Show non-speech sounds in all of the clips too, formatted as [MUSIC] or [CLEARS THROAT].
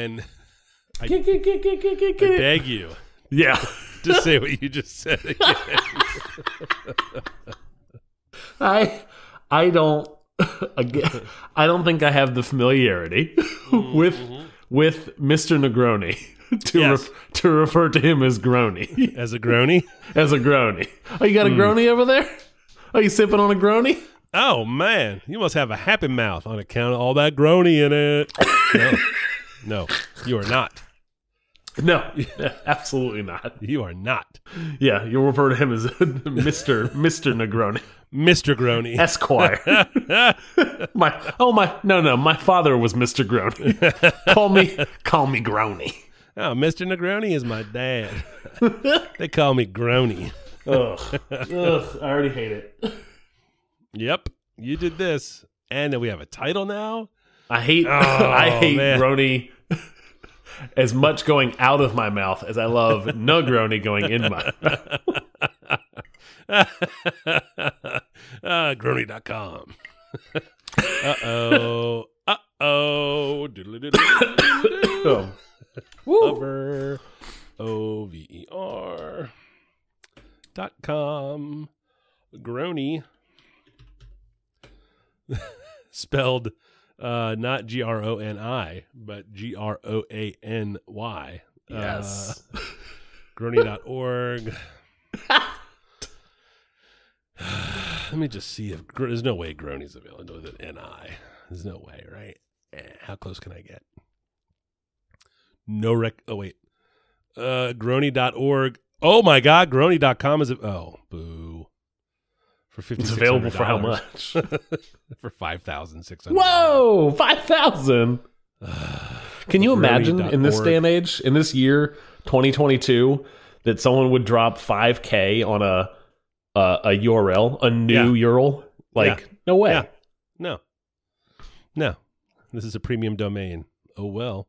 And Get, get, get, get, get, get, I get it. beg you Yeah. [LAUGHS] to say what you just said again. [LAUGHS] I I don't [LAUGHS] again, I don't think I have the familiarity with mm-hmm. with Mr. Negroni to Yes. ref- to refer to him as Grony As a groany? as a Grony. Oh, you got a mm. Grony over there? Are you sipping on a Grony? Oh, man. You must have a happy mouth on account of all that groany in it. No. No, you are not. No, [LAUGHS] absolutely not. You are not. Yeah, you'll refer to him as [LAUGHS] Mr. Mr. Negroni, Mr. Groany. Esquire. [LAUGHS] my oh my no no, my father was Mr. Grony. call me call me Grony. Oh, Mr. Negroni is my dad. they call me Grony. Ugh, ugh, I already hate it. Yep, you did this. And then we have a title now. I hate [LAUGHS] I hate man. Grony as much going out of my mouth as I love [LAUGHS] Negroni going in my mouth. [LAUGHS] uh, Grony.com. uh oh. Uh oh. Oh. [COUGHS] Over. O V E R. Dot com. Grony. Spelled uh, not G R O N I, but G R O A N Y. Yes. Uh, [LAUGHS] Grony.org. [SIGHS] Let me just see if there's no way Grony's available with an NI. There's no way, right? Eh, how close can I get? No rec. Oh wait, uh, Grony.org. Oh my God, Grony.com is. a- Oh, boo. For fifty, It's available for how much? [LAUGHS] for five thousand six hundred. Whoa, five thousand. [SIGHS] Can you imagine in this day and age, in this year, 2022, that someone would drop 5k on a a, a URL, a new URL? Like, Yeah. no way. Yeah. No, no. This is a premium domain. Oh well.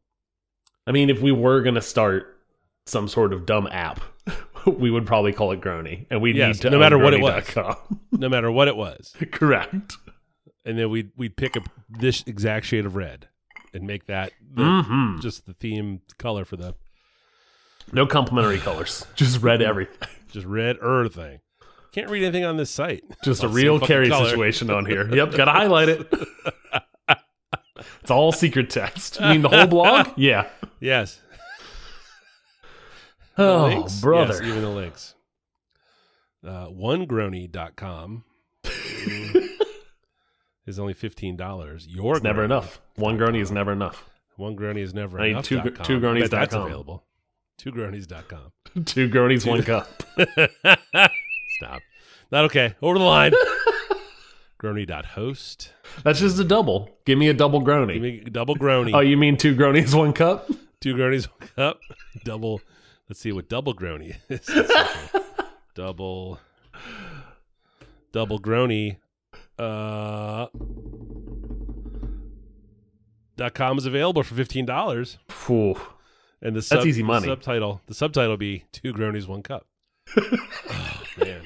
I mean, if we were gonna start some sort of dumb app, [LAUGHS] we would probably call it Grony, and we Yes, need to no matter what it was. [LAUGHS] No matter what it was, Correct. and then we'd we'd pick up this exact shade of red and make that the, hmm just the theme color for the No complementary colors, [LAUGHS] just red everything. just red er thing. Can't read anything on this site. Just a real carry color. situation on here. Yep, gotta highlight it. It's all secret text. You mean the whole blog? Yeah. Yes. Oh, links? brother. Yes, even the links. Uh, onegrony.com [LAUGHS] is only $15. Your It's never enough. One Grony is never enough. One Grony is never I need enough. two gr- two Gronies Bet dot That's com. available. Two Gronies.com. [LAUGHS] Two Gronies, one cup. [LAUGHS] Stop. Not okay. Over the line. Grony.host. That's just a double. Give me a double Grony. Give me double Grony. oh, you mean two Gronies, one cup? Two Gronies, one cup. Double. Let's see what double Grony [LAUGHS] is. Let's see here. [LAUGHS] double. Double Grony. Uh. Dot com is available for fifteen dollars, and the sub, That's easy money. The subtitle, the subtitle will be two Gronies, one cup. [LAUGHS] oh man,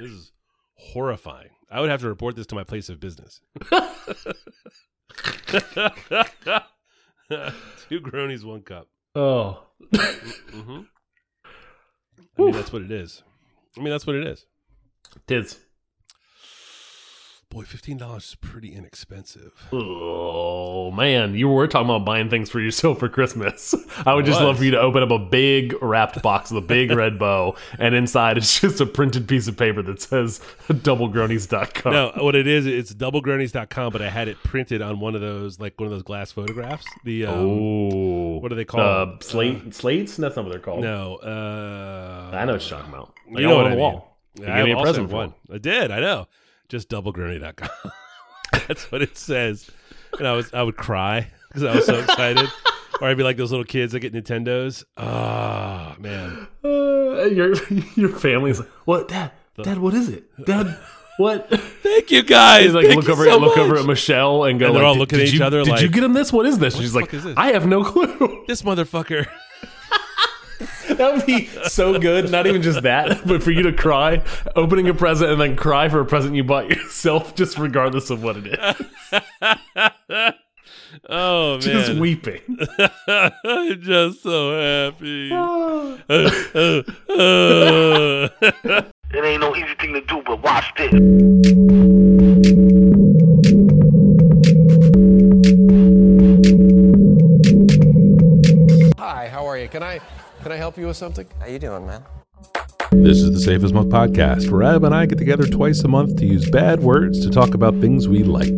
this is horrifying. I would have to report this to my place of business. two Gronies, one cup. Oh. hmm I mean, that's what it is. I mean, that's what it is. Tis. Boy, fifteen dollars is pretty inexpensive. Oh man, you were talking about buying things for yourself for Christmas. [LAUGHS] I would just love for you to open up a big wrapped box with a big [LAUGHS] red bow, and inside it's just a printed piece of paper that says [LAUGHS] doublegronies.com. No, what it is, it's doublegronies.com, but I had it printed on one of those, like one of those glass photographs. The um, oh, what are they Uh, called? slate slates? That's not what they're called. no, uh, I know what you're talking about. I You know what the I mean. wall. You I gave me a present for one. I did. I know. Just doublegrony.com. [LAUGHS] That's what it says. And I was I would cry [LAUGHS] because I was so excited. or I'd be like those little kids that get Nintendos. Ah, man. [LAUGHS] Uh, your your family's like, what, Dad? Dad, what is it? Dad, what? [LAUGHS] Thank you guys. He's like, Thank look you over, so look over at Michelle and go, And they're like, all looking at each you- other Did you get him this? What is this? And she's like, is this? I have no clue. [LAUGHS] This motherfucker. that would be so good. Not even just that, [LAUGHS] but for you to cry, opening a present and then cry for a present you bought yourself, just regardless of what it is. Oh man, just weeping. I'm just so happy. Ah. It ain't no easy thing to do, but watch this. Hi, how are you? Can I can I help you with something? How you doing, man? This is the Safe as Milk podcast, where Ab and I get together twice a month to use bad words to talk about things we like.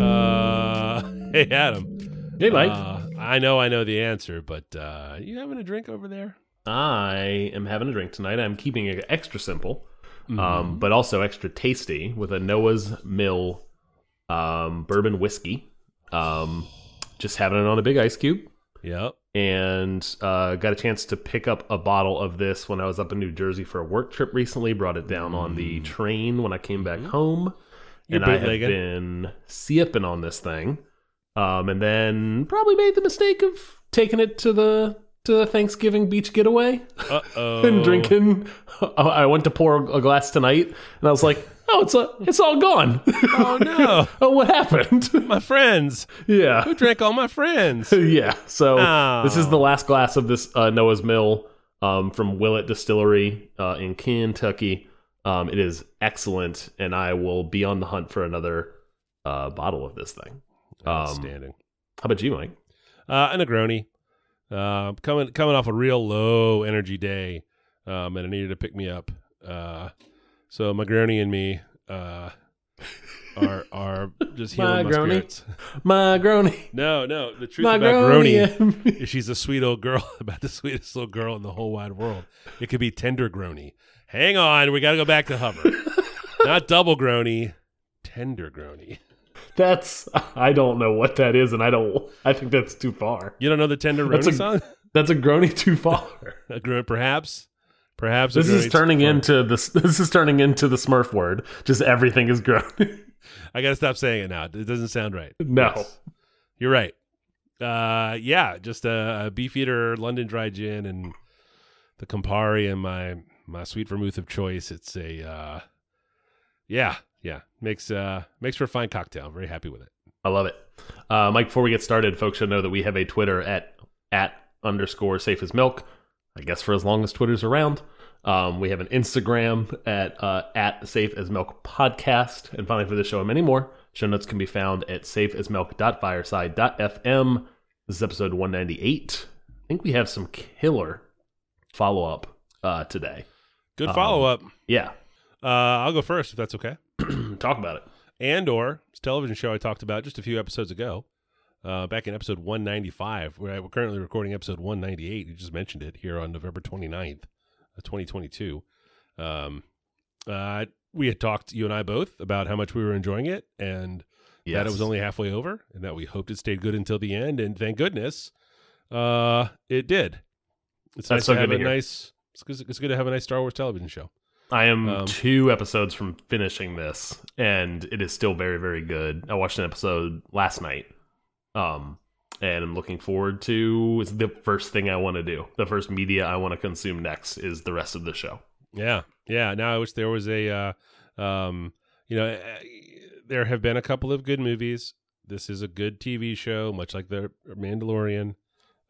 uh, [LAUGHS] hey Adam. Hey, Mike. Uh, I know I know the answer, but uh, you having a drink over there? I am having a drink tonight. I'm keeping it extra simple, Mm-hmm. um, but also extra tasty with a Noah's Mill um, bourbon whiskey. Um, just having it on a big ice cube. Yep. and uh, got a chance to pick up a bottle of this when I was up in New Jersey for a work trip recently. Brought it down on the train when I came back home, Mm. Mm-hmm. You're and I have been sipping on this thing, um, and then probably made the mistake of taking it to the to the Thanksgiving beach getaway [LAUGHS] Uh oh. and drinking. I went to pour a glass tonight, and I was like, "Oh, it's a, it's all gone. Oh no, [LAUGHS] oh, what happened? [LAUGHS] my friends. yeah, Who drank all my friends? yeah. So Oh. this is the last glass of this uh, Noah's Mill um, from Willett Distillery uh, in Kentucky. Um, it is excellent, and I will be on the hunt for another uh, bottle of this thing. Um, How about you, Mike? Uh, and a Negroni. Uh, coming coming off a real low energy day, um, and I needed to pick me up. Uh, so Negroni and me uh, are [LAUGHS] are just healing my Negroni? spirits. [LAUGHS] My grony. No, no. The truth My about Grony grony. [LAUGHS] is she's a sweet old girl, about the sweetest little girl in the whole wide world. It could be tender Grony. Hang on, we got to go back to Hubbard. Not double Grony, tender Grony. That's I don't know what that is, and I don't. I think that's too far. You don't know the tender That's a- song? [LAUGHS] That's a grony too far. [LAUGHS] A gro- perhaps, perhaps. This is turning into the. [LAUGHS] This is turning into the Smurf word. Just everything is grony. I got to stop saying it now. It doesn't sound right. no. Yes. You're right. Uh, yeah, just a, a beefeater London dry gin and the Campari and my my sweet vermouth of choice. It's a uh, yeah, yeah makes uh makes for a fine cocktail. I'm very happy with it. I love it. Uh, Mike, before we get started, folks should know that we have a Twitter at at underscore safe as milk. I guess for as long as Twitter's around. Um, we have an Instagram at uh, at safe as milk podcast. And finally, for this show and many more, show notes can be found at safe as milk safeasmilk.fireside.fm. This is episode 198. I think we have some killer follow up uh, today. Good Um, follow up. Yeah, Uh, I'll go first if that's okay. Talk about it. Andor, it's a television show I talked about just a few episodes ago. Uh, back in episode 195, where we're currently recording episode 198. You just mentioned it here on November 29th, of 2022. Um, uh, we had talked, you and I both, about how much we were enjoying it and that it was only halfway over and that we hoped it stayed good until the end. And thank goodness uh, it did. It's That's nice so to have to a hear. nice, it's good, it's good to have a nice Star Wars television show. I am Um, two episodes from finishing this, and it is still very, very good. I watched an episode last night, um, and I'm looking forward to. It's the first thing I want to do. The first media I want to consume next is the rest of the show. Yeah, yeah. Now I wish there was a, uh, um, you know, uh, there have been a couple of good movies. This is a good TV show, much like the Mandalorian.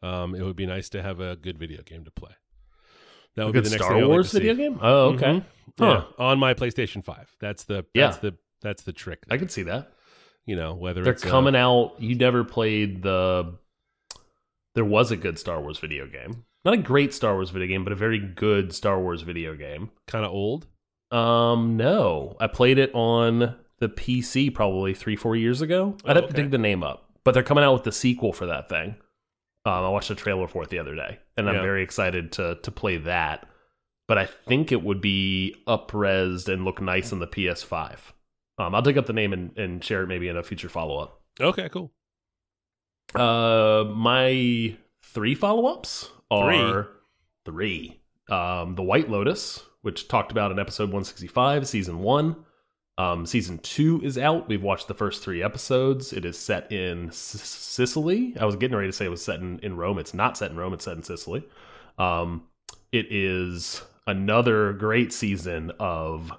Um, it would be nice to have a good video game to play. That would good be the next Star like Wars video game. Oh, okay. Mhm. Huh. Yeah, on my PlayStation Five. That's the Yeah. that's the that's the trick. I can see that. you know whether They're it's uh, coming out. You never played the. There was a good Star Wars video game. Not a great Star Wars video game, but a very good Star Wars video game. kind of old. Um, no, I played it on the PC probably three, four years ago. I'd Oh, have to dig the name up, but they're coming out with the sequel for that thing. Um, I watched a trailer for it the other day, and I'm Yeah. very excited to to play that. But I think it would be upresed and look nice on the PS5. Um, I'll dig up the name and, and share it maybe in a future follow up. Okay, cool. Uh, my three follow ups are three. Um, the White Lotus, which talked about in episode 165, season one. Um, season two is out. We've watched the first three episodes. It is set in Sicily. I was getting ready to say it was set in, in Rome. It's not set in Rome. It's set in Sicily. Um, it is another great season of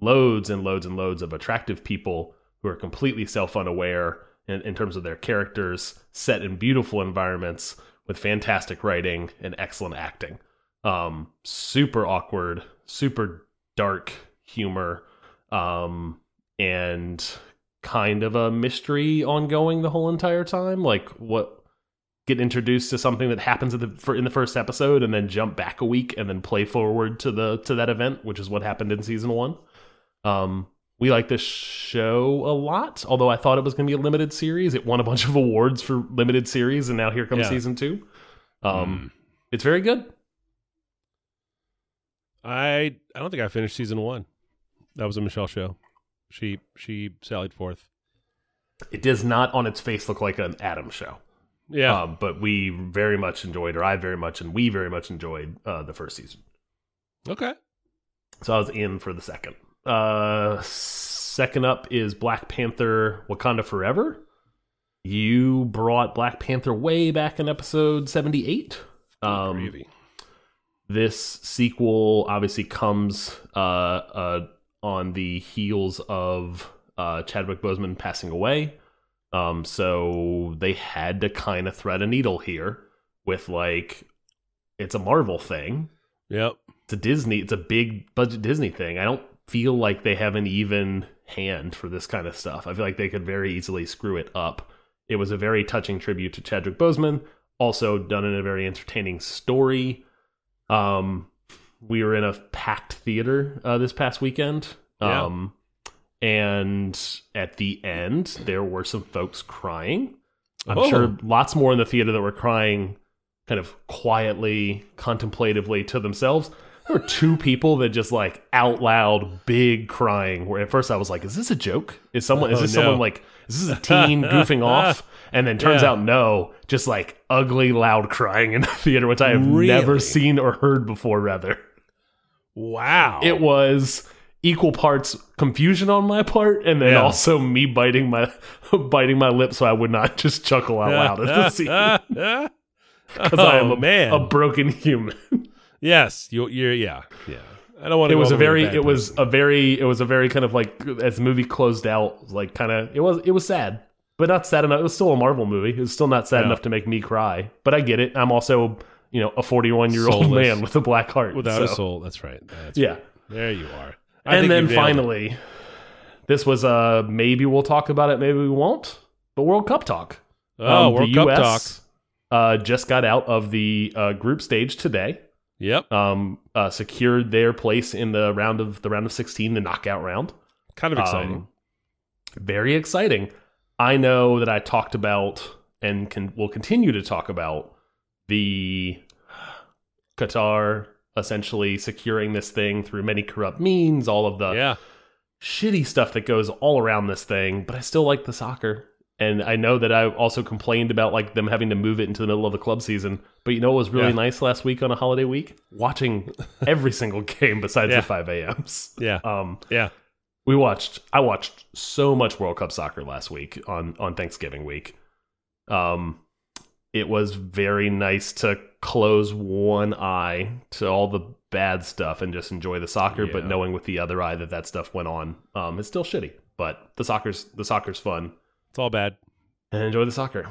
loads and loads and loads of attractive people who are completely self unaware in, in terms of their characters, set in beautiful environments with fantastic writing and excellent acting. Um, super awkward, super dark humor, um, and kind of a mystery ongoing the whole entire time. Like what get introduced to something that happens in the for, in the first episode and then jump back a week and then play forward to the to that event, which is what happened in season one. Um, we like this show a lot. Although I thought it was going to be a limited series, it won a bunch of awards for limited series, and now here comes Yeah. season two. Um, it's very good. I I don't think I finished season one. That was a Michelle show. She she sallied forth. It does not on its face look like an Adam show. Yeah. Um, but we very much enjoyed, or I very much, and we very much enjoyed uh, the first season. okay. So I was in for the second. Uh, second up is Black Panther: Wakanda Forever. You brought Black Panther way back in episode seventy-eight. Um, this sequel obviously comes uh, uh, on the heels of uh, Chadwick Boseman passing away. Um, so they had to kind of thread a needle here with like it's a Marvel thing. Yep. It's a Disney. It's a big budget Disney thing. I don't feel like they have an even hand for this kind of stuff. I feel like they could very easily screw it up. It was a very touching tribute to Chadwick Boseman, also done in a very entertaining story. Um, we were in a packed theater uh, this past weekend. Yeah. Um, and at the end, there were some folks crying. I'm Oh. sure lots more in the theater that were crying kind of quietly, contemplatively to themselves. There were two people that just like out loud, big crying. Where at first I was like, "Is this a joke? Is someone? is Oh, this no. someone like? This is a teen [LAUGHS] goofing off?" And then turns Yeah. out no, just like ugly, loud crying in the [LAUGHS] theater, which I have never seen or heard before. Rather, Wow. it was equal parts confusion on my part, and then Yeah. also me biting my [LAUGHS] biting my lip so I would not just chuckle out loud at the scene because I oh, am oh a, man. a broken human. yes. You. You're. Yeah. Yeah. I don't want to. it was a very it was a very it was a very kind of like as the movie closed out like kind of it was it was sad but not sad enough it was still a marvel movie it was still not sad Yeah. enough to make me cry but i get it i'm also you know a 41 year old Soulless. man with a black heart without a soul. That's right. That's yeah right. There you are. I and then it. finally this was uh maybe we'll talk about it maybe we won't but world cup talk Oh, Um, World Cup US, uh just got out of the uh, group stage today Yep. um uh, secured their place in the round of the round of 16 the knockout round Kind of exciting. Um, very exciting. I know that I talked about and can will continue to talk about the Qatar essentially securing this thing through many corrupt means, all of the yeah. shitty stuff that goes all around this thing, but I still like the soccer. And I know that I also complained about like them having to move it into the middle of the club season. But you know what was really Yeah. nice last week on a holiday week? Watching [LAUGHS] every single game besides Yeah. the 5 a.m.s. Yeah. Um, Yeah. we watched I watched so much World Cup soccer last week on on Thanksgiving week. Um it was very nice to close one eye to all the bad stuff and just enjoy the soccer but knowing with the other eye that that stuff went on. Um it's still shitty, but the soccer's the soccer's fun It's all bad. and enjoy the soccer.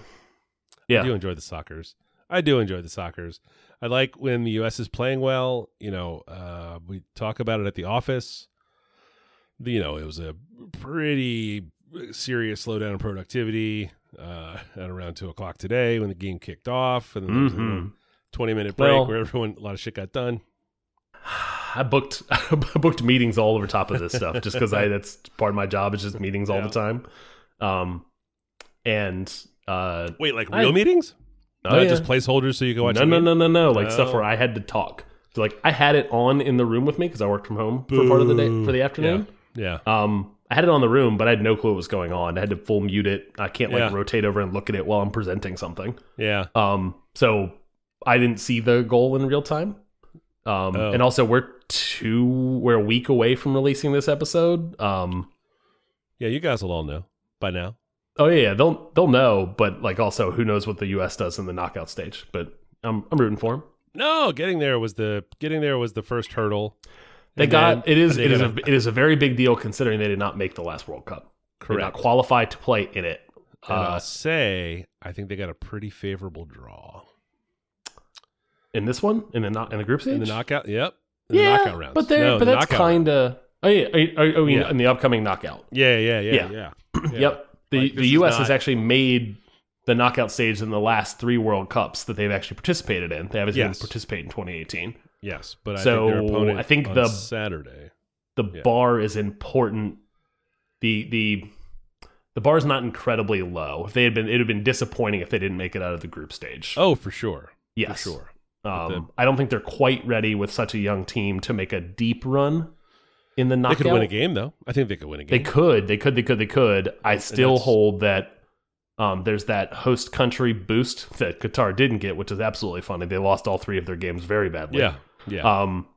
Yeah. I Yeah. do enjoy the soccers. I do enjoy the soccers. I like when the U.S. is playing well. You know, uh, we talk about it at the office. You know, it was a pretty serious slowdown in productivity uh, at around two o'clock today when the game kicked off, and then there was a little Mhm. twenty minute break Well- where everyone a lot of shit got done. [SIGHS] I booked [LAUGHS] I booked meetings all over top of this stuff just because I that's part of my job is just meetings all Yeah. the time. Um, and uh, Wait, like I- real meetings? Oh, yeah. just placeholders so you can watch. no, no, no, no, no, like stuff Oh. where I had to talk. So like I had it on in the room with me because I worked from home for part of the day for the afternoon. Yeah, Um, I had it on the room, but I had no clue what was going on. I had to full mute it. I can't like Yeah. rotate over and look at it while I'm presenting something. yeah. Um, so I didn't see the goal in real time. Um, Oh. and also we're two, we're a week away from releasing this episode. Um, Yeah, you guys will all know by now. Oh yeah, yeah, they'll they'll know, but like also who knows what the U.S. does in the knockout stage. But I'm I'm rooting for them. No, getting there was the getting there was the first hurdle. They And got it is they it is a it is a very big deal considering they did not make the last World Cup. They did not Correct. qualify to play in it. And Uh, I'll say I think they got a pretty favorable draw in this one in the no- in the group stage in the knockout. Yep, in the yeah, knockout rounds. but they're No, but the that's kind of oh yeah oh, oh, oh, Yeah. in the upcoming knockout. yeah, yeah, yeah, Yeah. yeah. [CLEARS THROAT] yeah. Yep. The Like, the U.S. has actually made the knockout stage in the last three World Cups that they've actually participated in. They haven't Yes. even participated in 2018. Yes, but I So, think their opponent I think the- Saturday. The Yeah. bar is important. The the the bar is not incredibly low. If they had been, it would have been disappointing if they didn't make it out of the group stage. Oh, for sure. yes, For sure. Um, I don't think they're quite ready with such a young team to make a deep run in the knockout. They could win a game though. I think they could win a game. They could, they could, they could, they could. I still hold that um, there's that host country boost that Qatar didn't get, which is absolutely funny. They lost all three of their games very badly. Yeah, yeah. Um,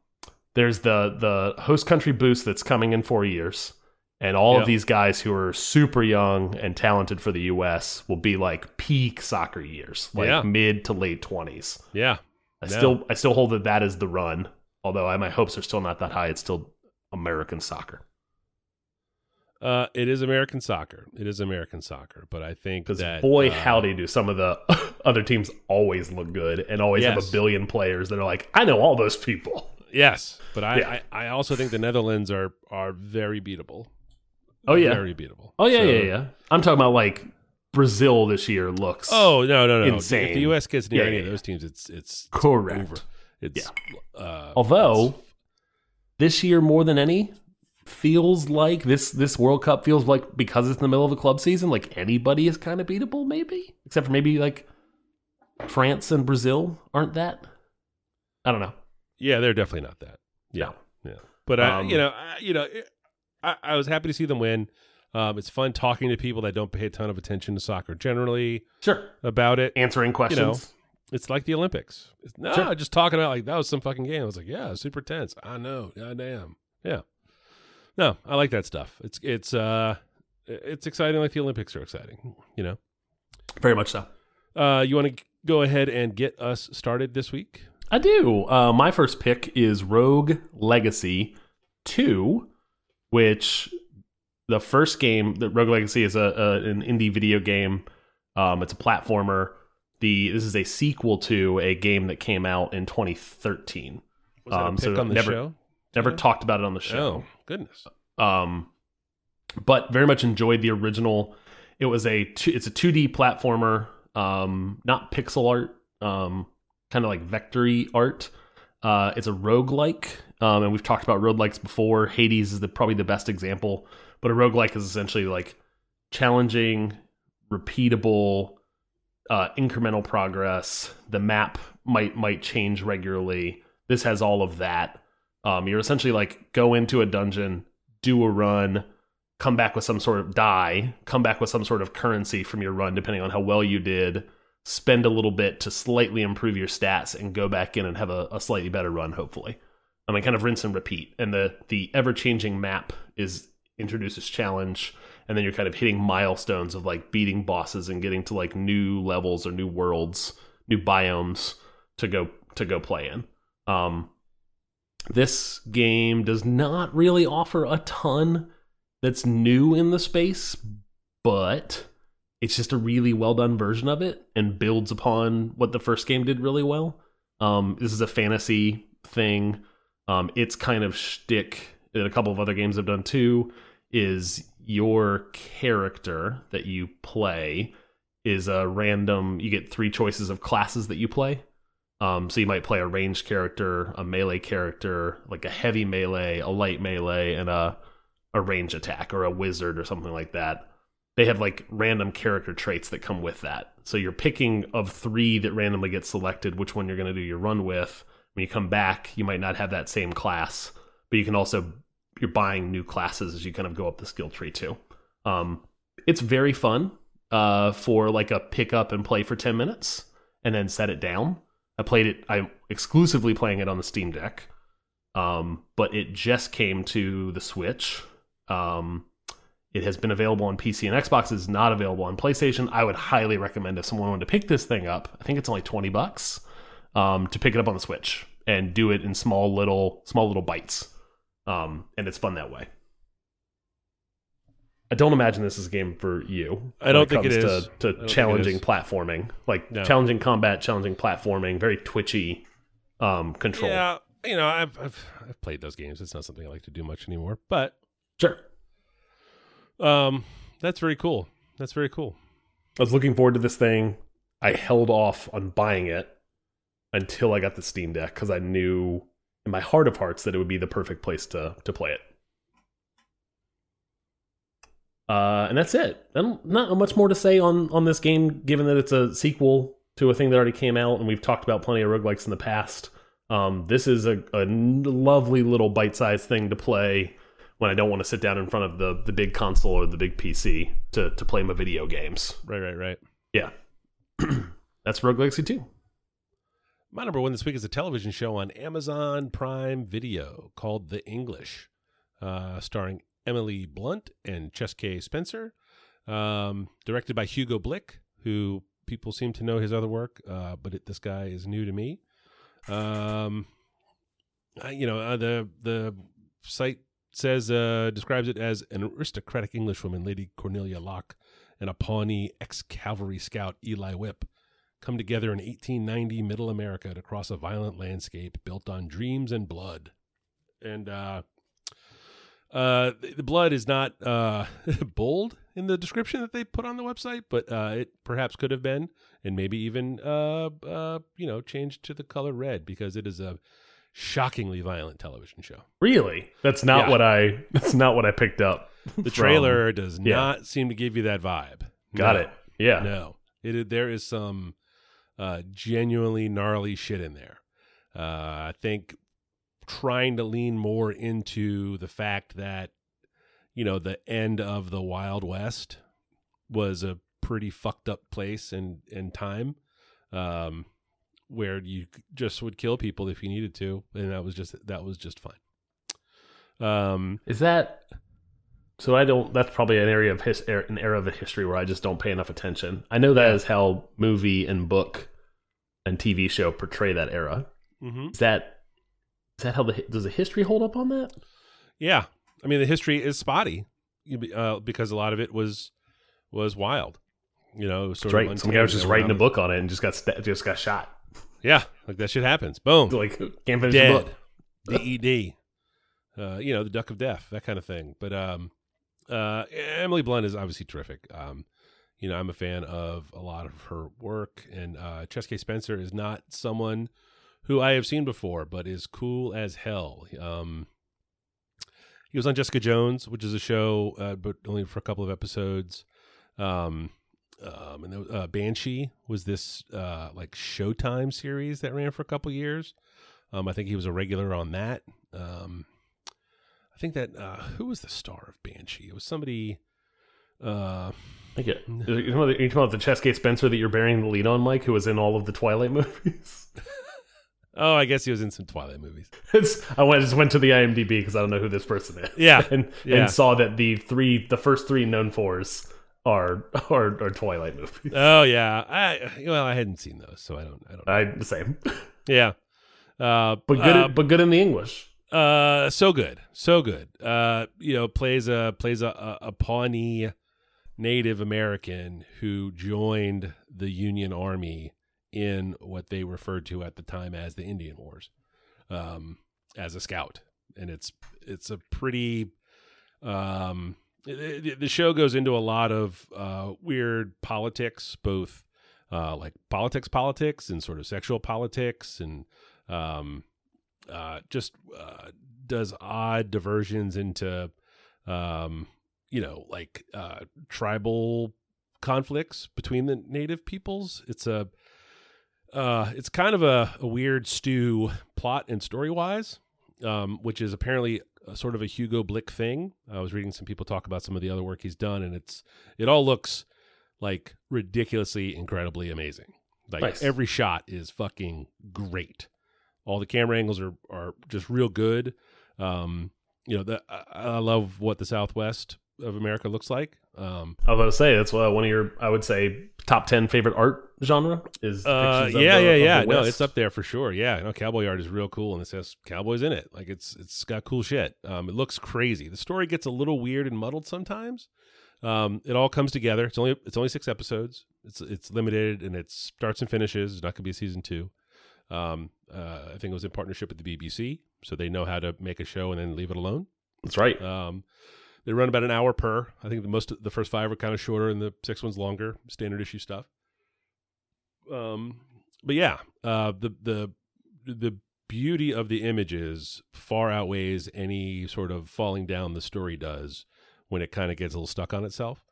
there's the the host country boost that's coming in four years, and all Yeah. of these guys who are super young and talented for the U.S. will be like peak soccer years, like Yeah. mid to late twenties. yeah. I No. still I still hold that that is the run. Although I, my hopes are still not that high. It's still American soccer. Uh, it is American soccer. It is American soccer, but I think Because that boy, uh, howdy, do some of the [LAUGHS] other teams always look good and always have a billion players that are like, I know all those people. Yes, but I, Yeah. I, I also think the Netherlands are are very beatable. Oh yeah, very beatable. oh yeah, So- yeah, yeah. I'm talking about like Brazil this year looks. Oh no, no, no! Insane. If the U.S. gets near Yeah, any yeah, of yeah. those teams, it's it's correct. over. It's uh, Although it's- this year more than any feels like this this World Cup feels like because it's in the middle of the club season, like anybody is kind of beatable, maybe except for maybe like France and Brazil aren't that. I don't know. yeah, they're definitely not that. Yeah, yeah. But I, Um, you know, I, you know, I, I was happy to see them win. Um, it's fun talking to people that don't pay a ton of attention to soccer generally Sure. about it. Answering questions. It's like the Olympics. It's, no, Sure. just talking about like that was some fucking game. I was like, yeah, super tense. I know. God damn. Yeah. No, I like that stuff. It's it's uh it's exciting like the Olympics are exciting, you know. Very much so. Uh you want to go ahead and get us started this week? I do. Uh, my first pick is Rogue Legacy 2, which the first game, the Rogue Legacy is a, a an indie video game. Um, it's a platformer. The this is a sequel to a game that came out in 2013. Was that Um, so on the never- show? Never Yeah. talked about it on the show. Oh, goodness. um, but very much enjoyed the original. It was a two, it's a 2D platformer, um, not pixel art, um, kind of like vectory art. Uh, it's a roguelike, um, and we've talked about roguelikes before. Hades is the, probably the best example, but a roguelike is essentially like challenging, repeatable, uh, incremental progress. The map might might change regularly. This has all of that. Um, you're essentially like go into a dungeon, do a run, come back with some sort of die, come back with some sort of currency from your run, depending on how well you did. Spend a little bit to slightly improve your stats, and go back in and have a, a slightly better run, hopefully. I mean, kind of rinse and repeat. And the the ever changing map is introduces challenge, and then you're kind of hitting milestones of like beating bosses and getting to like new levels or new worlds, new biomes to go to go play in. Um, this game does not really offer a ton that's new in the space, but it's just a really well done version of it and builds upon what the first game did really well. Um, this is a fantasy thing. Um, its kind of shtick that a couple of other games have done too is your character that you play is a random. You get three choices of classes that you play. Um, so you might play a ranged character, a melee character, like a heavy melee, a light melee, and a a range attack or a wizard or something like that. They have like random character traits that come with that. So you're picking of three that randomly get selected which one you're going to do your run with. When you come back, you might not have that same class, but you can also you're buying new classes as you kind of go up the skill tree too. Um, it's very fun uh, for like a pick up and play for ten minutes and then set it down. I played it. I'm exclusively playing it on the Steam Deck, um, but it just came to the Switch. Um, it has been available on PC and Xbox. It's not available on PlayStation. I would highly recommend if someone wanted to pick this thing up. I think it's only twenty bucks. um, to pick it up on the Switch and do it in small little small little bites, um, and it's fun that way. I don't imagine this is a game for you. I don't think it is. To, to challenging is. platforming, like No. challenging combat, challenging platforming, very twitchy um, control. Yeah, you know, I've, I've I've played those games. It's not something I like to do much anymore. But Sure. um, that's very cool. That's very cool. I was looking forward to this thing. I held off on buying it until I got the Steam Deck because I knew in my heart of hearts that it would be the perfect place to to play it. Uh, and that's it. And not much more to say on on this game, given that it's a sequel to a thing that already came out, and we've talked about plenty of roguelikes in the past. Um, this is a, a lovely little bite-sized thing to play when I don't want to sit down in front of the the big console or the big PC to to play my video games. Right, right, right. Yeah. [CLEARS THROAT] That's Rogue Legacy 2. My number one this week is a television show on Amazon Prime Video called The English, uh, starring Emily Blunt and Chaske Spencer, um, directed by Hugo Blick, who people seem to know his other work, uh, but it, this guy is new to me. Um, I, you know, uh, the the site says uh, describes it as an aristocratic Englishwoman, Lady Cornelia Locke, and a Pawnee ex-cavalry scout, Eli Whipp come together in 1890 middle America to cross a violent landscape built on dreams and blood. And uh, uh, the, blood is not uh, [LAUGHS] bold in the description that they put on the website, but uh, it perhaps could have been, and maybe even uh, uh, you know changed to the color red because it is a shockingly violent television show. Really? That's not Yeah. what I [LAUGHS] that's not what I picked up. The from- trailer does yeah. not seem to give you that vibe. Got No. it. Yeah. No, it there is some uh, genuinely gnarly shit in there. Uh, I think trying to lean more into the fact that you know the end of the Wild West was a pretty fucked up place and and time, um, where you just would kill people if you needed to, and that was just that was just fine. Um, Is that so I don't that's probably an area of his er, an era of history where I just don't pay enough attention. I know that is how movie and book and TV show portray that era. mhm. Is that is that how the does the history hold up on that? Yeah, I mean the history is spotty uh, because a lot of it was was wild. You know, it was That's sort of right. Some guy was just writing a book on it and just got just got shot. Yeah, like that shit happens. Boom, Like can't finish the dead. book. DED. Uh, you know, the duck of death, that kind of thing. But um, uh, Emily Blunt is obviously terrific. Um, you know, I'm a fan of a lot of her work, and uh, Chaske Spencer is not someone who I have seen before, but is cool as hell. Um, he was on Jessica Jones, which is a show, uh, but only for a couple of episodes. Um, um, and uh, Banshee was this uh, like Showtime series that ran for a couple years. Um, I think he was a regular on that. Um, I think that uh, who was the star of Banshee? It was somebody. Uh, I get. You talking about the- you talking about the Chessgate Spencer that you're bearing the lead on, Mike, who was in all of the Twilight [LAUGHS] movies? [LAUGHS] oh, I guess he was in some Twilight movies. It's, I went, just went to the IMDb because I don't know who this person is. Yeah, [LAUGHS] and yeah. and saw that the three, the first three known fours are are, are Twilight movies. Oh yeah. I well, I hadn't seen those, so I don't. I don't. I the same, yeah. Uh, but good, uh, but good in the English. Uh, so good, so good. Uh, you know, plays a plays a, a, Pawnee Native American who joined the Union Army in what they referred to at the time as the Indian Wars, um, as a scout, and it's it's a pretty. Um, the show goes into a lot of uh, weird politics, both uh, like politics, politics, and sort of sexual politics, and um, uh, just uh, does odd diversions into, um, you know, like uh, tribal conflicts between the native peoples. It's a, uh, it's kind of a, a weird stew, plot and story wise, um, which is apparently a, sort of a Hugo Blick thing. I was reading some people talk about some of the other work he's done, and it's it all looks like ridiculously, incredibly amazing. Like Nice. every shot is fucking great all the camera angles are are just real good. Um, you know, the, I, I love what the Southwest of America looks like. Um, I was about to say that's one of your, I would say, top ten favorite art genre is. uh, yeah, the- yeah, yeah. No, it's up there for sure. Yeah, no, cowboy art is real cool, and it says cowboys in it. Like it's it's got cool shit. Um, it looks crazy. The story gets a little weird and muddled sometimes. Um, it all comes together. It's only it's only six episodes. It's it's limited and it starts and finishes. It's not gonna be a season two. Um, uh, I think it was in partnership with the BBC, so they know how to make a show and then leave it alone. That's right. Um, they run about an hour per. I think the most the first five are kind of shorter and the six ones longer, standard issue stuff. Um, but yeah, uh, the the the beauty of the images far outweighs any sort of falling down the story does when it kind of gets a little stuck on itself.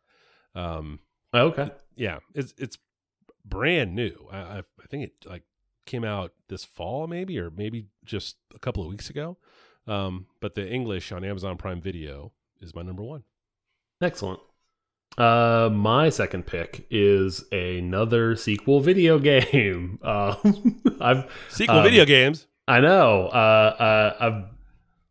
Um, okay. yeah, it's it's brand new. I, I I think it like came out this fall, maybe, or maybe just a couple of weeks ago. Um, but the English on Amazon Prime Video is my number one. Excellent. Uh, my second pick is another sequel video [LAUGHS] game. Uh, I've Sequel Um, video games. I know. Uh, uh, I've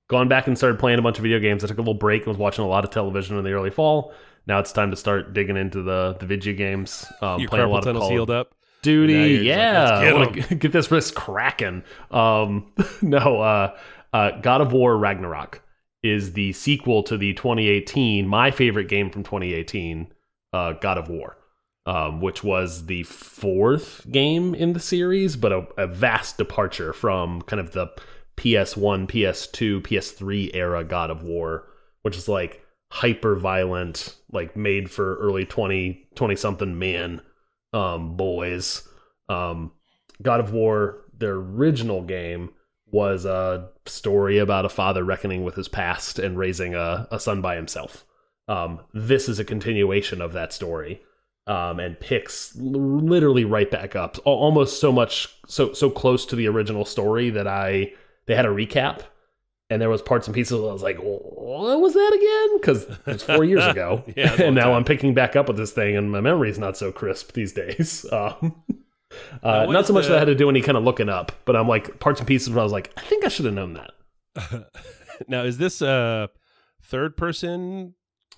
gone back and started playing a bunch of video games. I took a little break and was watching a lot of television in the early fall. Now it's time to start digging into the the video games. Um, Your playing a lot of Call healed up. Duty, Now like, yeah, get I wanna get this wrist cracking. Um, [LAUGHS] no, uh, uh, God of War Ragnarok is the sequel to the 2018, my favorite game from 2018, uh, God of War, um, which was the fourth game in the series, but a, a vast departure from kind of the PS1, PS2, PS3 era God of War, which is like hyper violent, like made for early 20, 20 something men um, boys. Um, God of War, their original game, was a story about a father reckoning with his past and raising a, a son by himself. Um, this is a continuation of that story um, and picks literally right back up, almost so much so so close to the original story that I they had a recap and there was parts and pieces. I was like, what was that again? Because it's four years ago, [LAUGHS] Yeah, it's a [LAUGHS] long and now time. I'm picking back up with this thing, and my memory's not so crisp these days. [LAUGHS] Um, uh, not so much the- that I had to do any kind of looking up, but I'm like parts and pieces where I was like, I think I should have known that. now, is this a third person,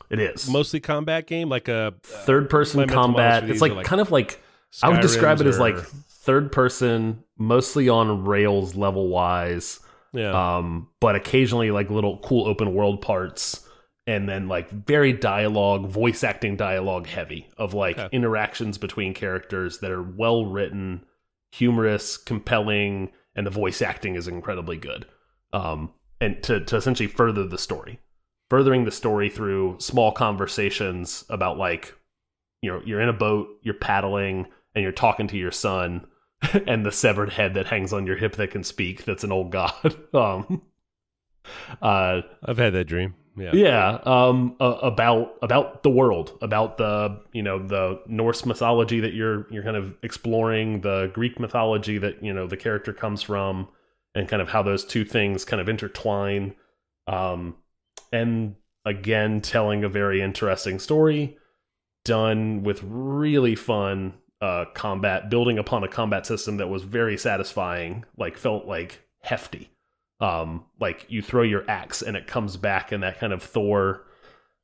It is mostly combat game? Like a third person models combat. It's like, like kind of like I would describe it Skyrims as like third person, mostly on rails level wise. Yeah. um, but occasionally like little cool open world parts, and then like very dialogue, voice acting dialogue heavy of like Okay. interactions between characters that are well written, humorous, compelling, and the voice acting is incredibly good. Um, and to to essentially further the story, furthering the story through small conversations about like, you know, you're in a boat, you're paddling, and you're talking to your son [LAUGHS] and the severed head that hangs on your hip that can speak that's an old god [LAUGHS] um uh I've had that dream. Yeah. yeah um uh, about about the world about the you know the norse mythology that you're you're kind of exploring the greek mythology that you know the character comes from and kind of how those two things kind of intertwine um and again telling a very interesting story done with really fun uh combat building upon a combat system that was very satisfying like felt like hefty um like you throw your axe and it comes back in that kind of thor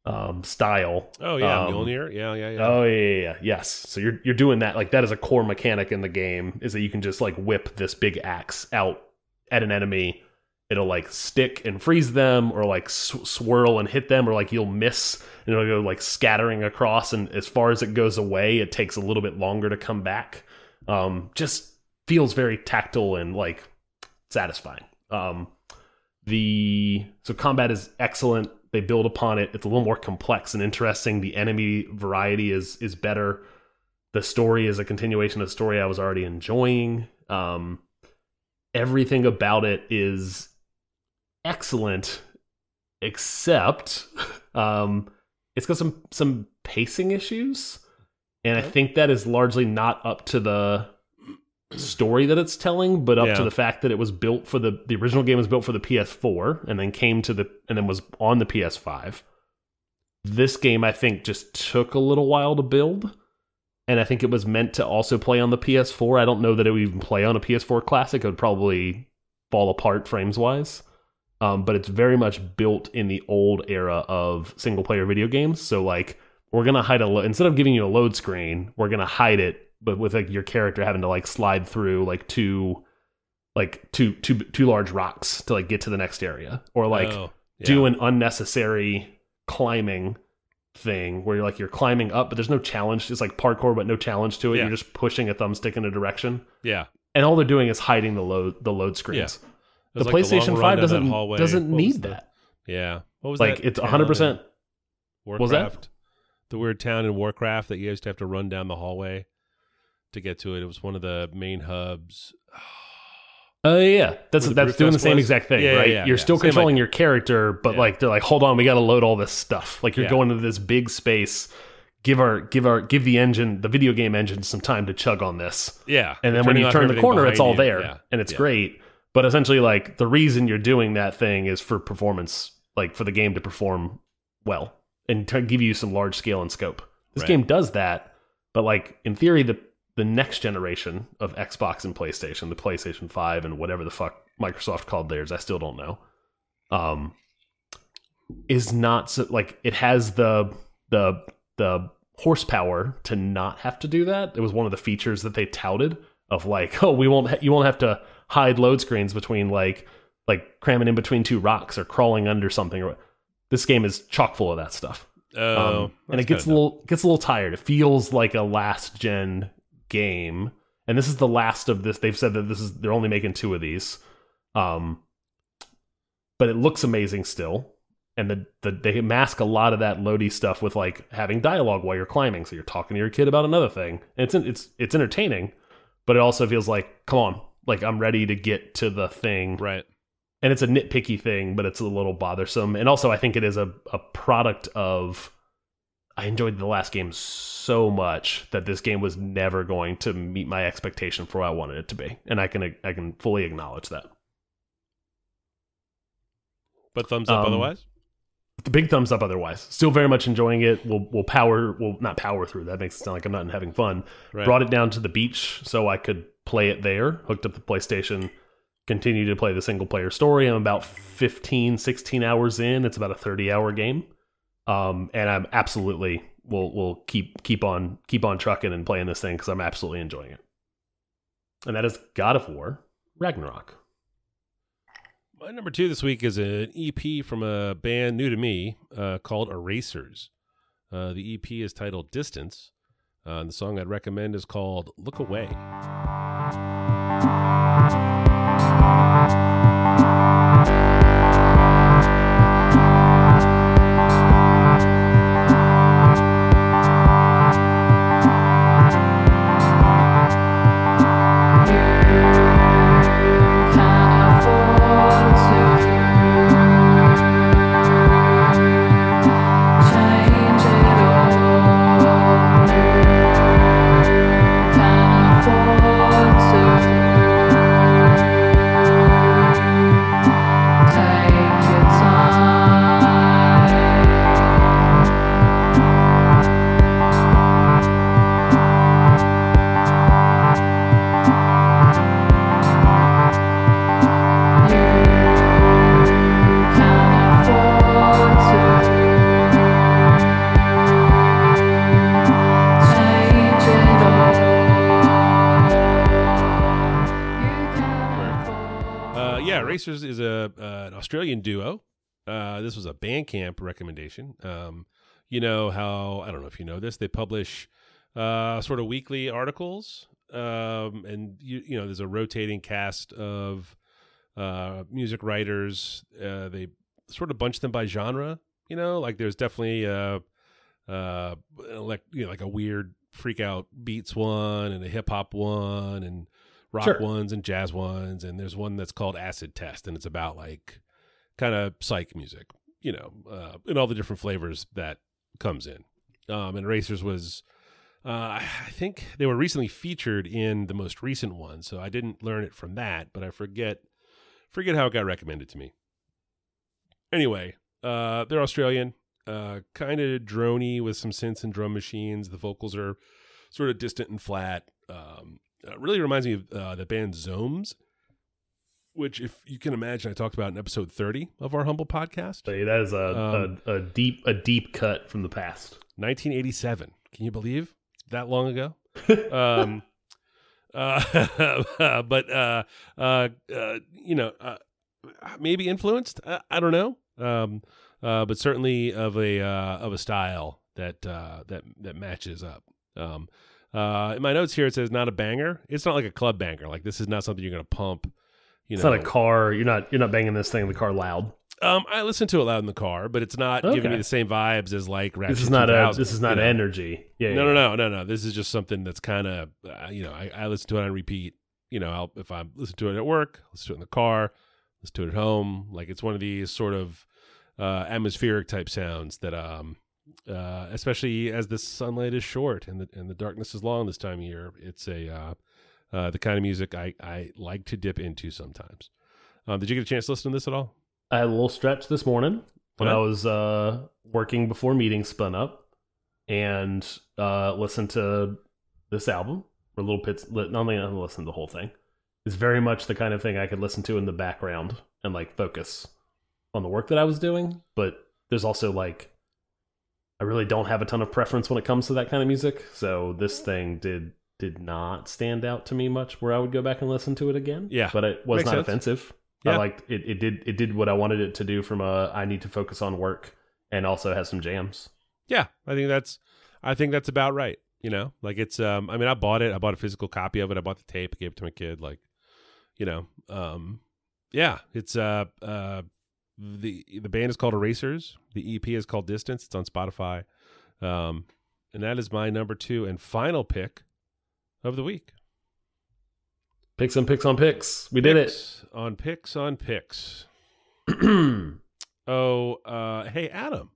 um style Oh yeah, Um, Mjolnir. Yeah, yeah, yeah. Oh yeah, yeah, yeah, yes. So you're you're doing that like that is a core mechanic in the game is that you can just like whip this big axe out at an enemy. It'll like stick and freeze them, or like sw- swirl and hit them, or like you'll miss and it'll go like scattering across. And as far as it goes away, it takes a little bit longer to come back. Um, just feels very tactile and like satisfying. Um, the so combat is excellent. They build upon it. It's a little more complex and interesting. The enemy variety is is better. The story is a continuation of the story I was already enjoying. Um, everything about it is excellent, except um, it's got some some pacing issues, and I think that is largely not up to the story that it's telling, but up Yeah. to the fact that it was built for the the original game was built for the PS4 and then came to the and then was on the PS5. This game I think just took a little while to build. And I think it was meant to also play on the PS4. I don't know that it would even play on a PS4 classic. It would probably fall apart frames wise. Um, but it's very much built in the old era of single player video games. So like we're gonna hide a lo- instead of giving you a load screen, we're gonna hide it, but with like your character having to like slide through like two, like two two two large rocks to like get to the next area, or like Oh, yeah. do an unnecessary climbing thing where you're like you're climbing up, but there's no challenge. It's like parkour, but no challenge to it. Yeah. You're just pushing a thumbstick in a direction, yeah. and all they're doing is hiding the load the load screens. It The like PlayStation Five doesn't doesn't What need the- that. Yeah. What was that? Like that it's 100. in percent Warcraft. was that? The weird town in Warcraft that you used to have to run down the hallway to get to it. It was one of the main hubs. [SIGHS] Oh yeah, that's that's doing the same was? exact thing, Yeah, right? yeah, you're yeah. still Same controlling idea. your character, but like they're like, hold on, we got to load all this stuff. Like you're going into this big space. Give our give our give the engine, the video game engine, some time to chug on this. Yeah. And then when you turn the corner, it's all you. there, and it's Yeah. great. But essentially, like the reason you're doing that thing is for performance, like for the game to perform well and to give you some large scale and scope. This Right. game does that, but like in theory, the the next generation of Xbox and PlayStation, the PlayStation Five and whatever the fuck Microsoft called theirs, I still don't know. Um, is not so, like it has the the the horsepower to not have to do that. It was one of the features that they touted of like, [LAUGHS] oh, we won't ha- you won't have to hide load screens between like like cramming in between two rocks or crawling under something. Or this game is chock full of that stuff, Oh, um, and it gets a little gets a little tired. It feels like a last gen game, and this is the last of this. They've said that this is they're only making two of these, um, but it looks amazing still. And the, the they mask a lot of that loady stuff with like having dialogue while you're climbing, so you're talking to your kid about another thing. And it's it's it's entertaining, but it also feels like, come on, like I'm ready to get to the thing. Right. and it's a nitpicky thing, but it's a little bothersome. And also, I think it is a, a product of. I enjoyed the last game so much that this game was never going to meet my expectation for what I wanted it to be, and I can I can fully acknowledge that. But thumbs up Um, otherwise? The big thumbs up. Otherwise, still very much enjoying it. We'll we'll power. We'll not power through. That makes it sound like I'm not having fun. Right. Brought it down to the beach so I could play it there. Hooked up the PlayStation. Continue to play the single player story. I'm about 15, 16 hours in. It's about a 30 hour game. Um, and I'm absolutely will will keep keep on keep on trucking and playing this thing because I'm absolutely enjoying it. And that is God of War Ragnarok. My number two this week is an EP from a band new to me uh, called Erasers. Uh, the EP is titled Distance. Uh, the song I'd recommend is called Look Away. thank you Bandcamp recommendation. Um, you know how I don't know if you know this. They publish uh, sort of weekly articles, um, and you you know there's a rotating cast of uh, music writers. Uh, they sort of bunch them by genre. You know, like there's definitely uh, uh, like you know like a weird freak out beats one and a hip hop one and rock Sure. ones and jazz ones and there's one that's called acid test and it's about like kind of psych music you know uh, and all the different flavors that comes in. Um, and Erasers was uh, i think they were recently featured in the most recent one so i didn't learn it from that but i forget forget how it got recommended to me. Anyway uh, they're australian uh, kind of drony with some synths and drum machines. The vocals are sort of distant and flat. Um, uh, really reminds me of uh, the band Zomes, which, if you can imagine, I talked about in episode 30 of our humble podcast. So that is a, Um, a, a deep a deep cut from the past. 1987. Can you believe that long ago? [LAUGHS] um, uh, [LAUGHS] but uh, uh, uh, you know, uh, maybe influenced. I, I don't know. Um, uh, but certainly of a uh, of a style that uh, that that matches up. Um, uh, in my notes here, it says not a banger. It's not like a club banger. Like this is not something you're going to pump. You It's know, not a car. You're not you're not banging this thing in the car loud. Um, I listen to it loud in the car, but it's not giving me the same vibes as like Ratchet This is not a this is not you know? energy. Yeah. No, yeah. no, no, no, no. This is just something that's kind of, uh, you know, I, I listen to it on repeat. You know, I'll, if I listen to it at work, listen to it in the car, listen to it at home. Like it's one of these sort of uh, atmospheric type sounds that, um, uh, especially as the sunlight is short and the and the darkness is long this time of year, it's a uh, the kind of music I I like to dip into sometimes. Um, did you get a chance to listen to this at all? I had a little stretch this morning when. I was uh, working before meetings spun up, and uh, listened to this album or little bits. Not only not listen to the whole thing. It's very much the kind of thing I could listen to in the background and like focus on the work that I was doing. But there's also like I really don't have a ton of preference when it comes to that kind of music. So this thing did did not stand out to me much where I would go back and listen to it again. Yeah. But it was Makes not sense. offensive. Yeah. I liked it. It did. It did what I wanted it to do. From a, I need to focus on work, and also has some jams. Yeah, I think that's I think that's about right. You know, like it's um I mean I bought it. I bought a physical copy of it. I bought the tape, gave it to my kid like you know, um yeah, it's uh uh the the band is called Erasers. The EP is called Distance. It's on Spotify. Um and that is my number 2 and final pick of the week. Picks on picks on picks. We did it. on picks on picks. [CLEARS THROAT] Oh, uh hey Adam.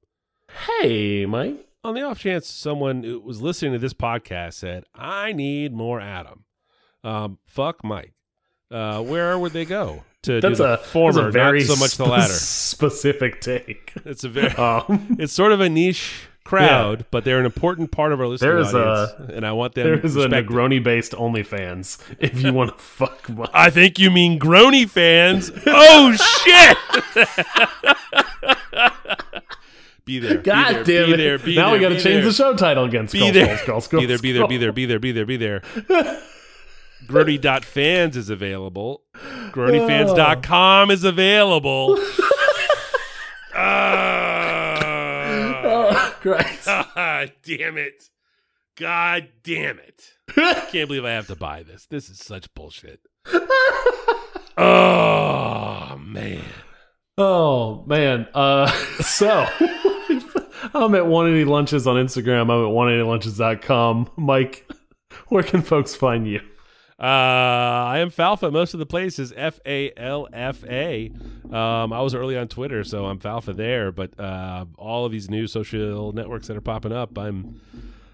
hey, Mike. on the off chance someone who was listening to this podcast said, "I need more Adam," um, fuck Mike. Uh, where would they go to That's do a former, a very not so much the latter? [LAUGHS] specific take. It's a very, Um, [LAUGHS] it's sort of a niche crowd, but they're an important part of our listening There's a- audience, and I want them. there is a. Negroni based OnlyFans. If you want to [LAUGHS] fuck Mike. I think you mean Grony fans. oh [LAUGHS] shit! [LAUGHS] be there. God be there, damn be it! There, be now there, we got to change there. the show title again. Be there. skull, skull, be there, be there, be there, be there, be there, be there, there. Grody.fans is available. GronyFans.com is available. Oh, Christ. [LAUGHS] God damn it. God damn it. I [LAUGHS] can't believe I have to buy this. This is such bullshit. Oh, man. Oh man. Uh [LAUGHS] so I'm at 180 lunches on Instagram. I'm at 180lunches.com. Mike, where can folks find you? Uh, I am Falfa. Most of the places F A L F A. Um, I was early on Twitter, so I'm Falfa there. But uh, all of these new social networks that are popping up, I'm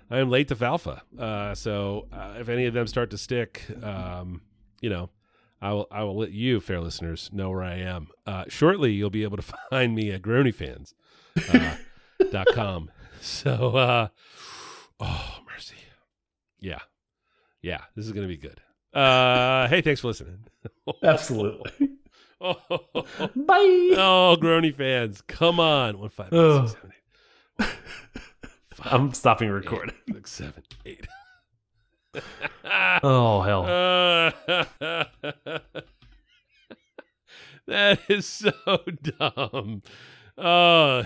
I am late to Falfa. Uh, so uh, if any of them start to stick, um, you know, I will I will let you, fair listeners, know where I am. Uh, shortly, you'll be able to [LAUGHS] find me at GronyFans. Uh, dot [LAUGHS] com. So, uh, oh mercy, yeah, yeah, this is gonna be good. Uh, hey, thanks for listening. [LAUGHS] Absolutely. oh, [LAUGHS] Bye. oh, Grony fans, come on! One five Oh. six seven eight. [LAUGHS] I'm stopping recording. Six seven eight. Oh hell. Uh, that is so dumb. Oh,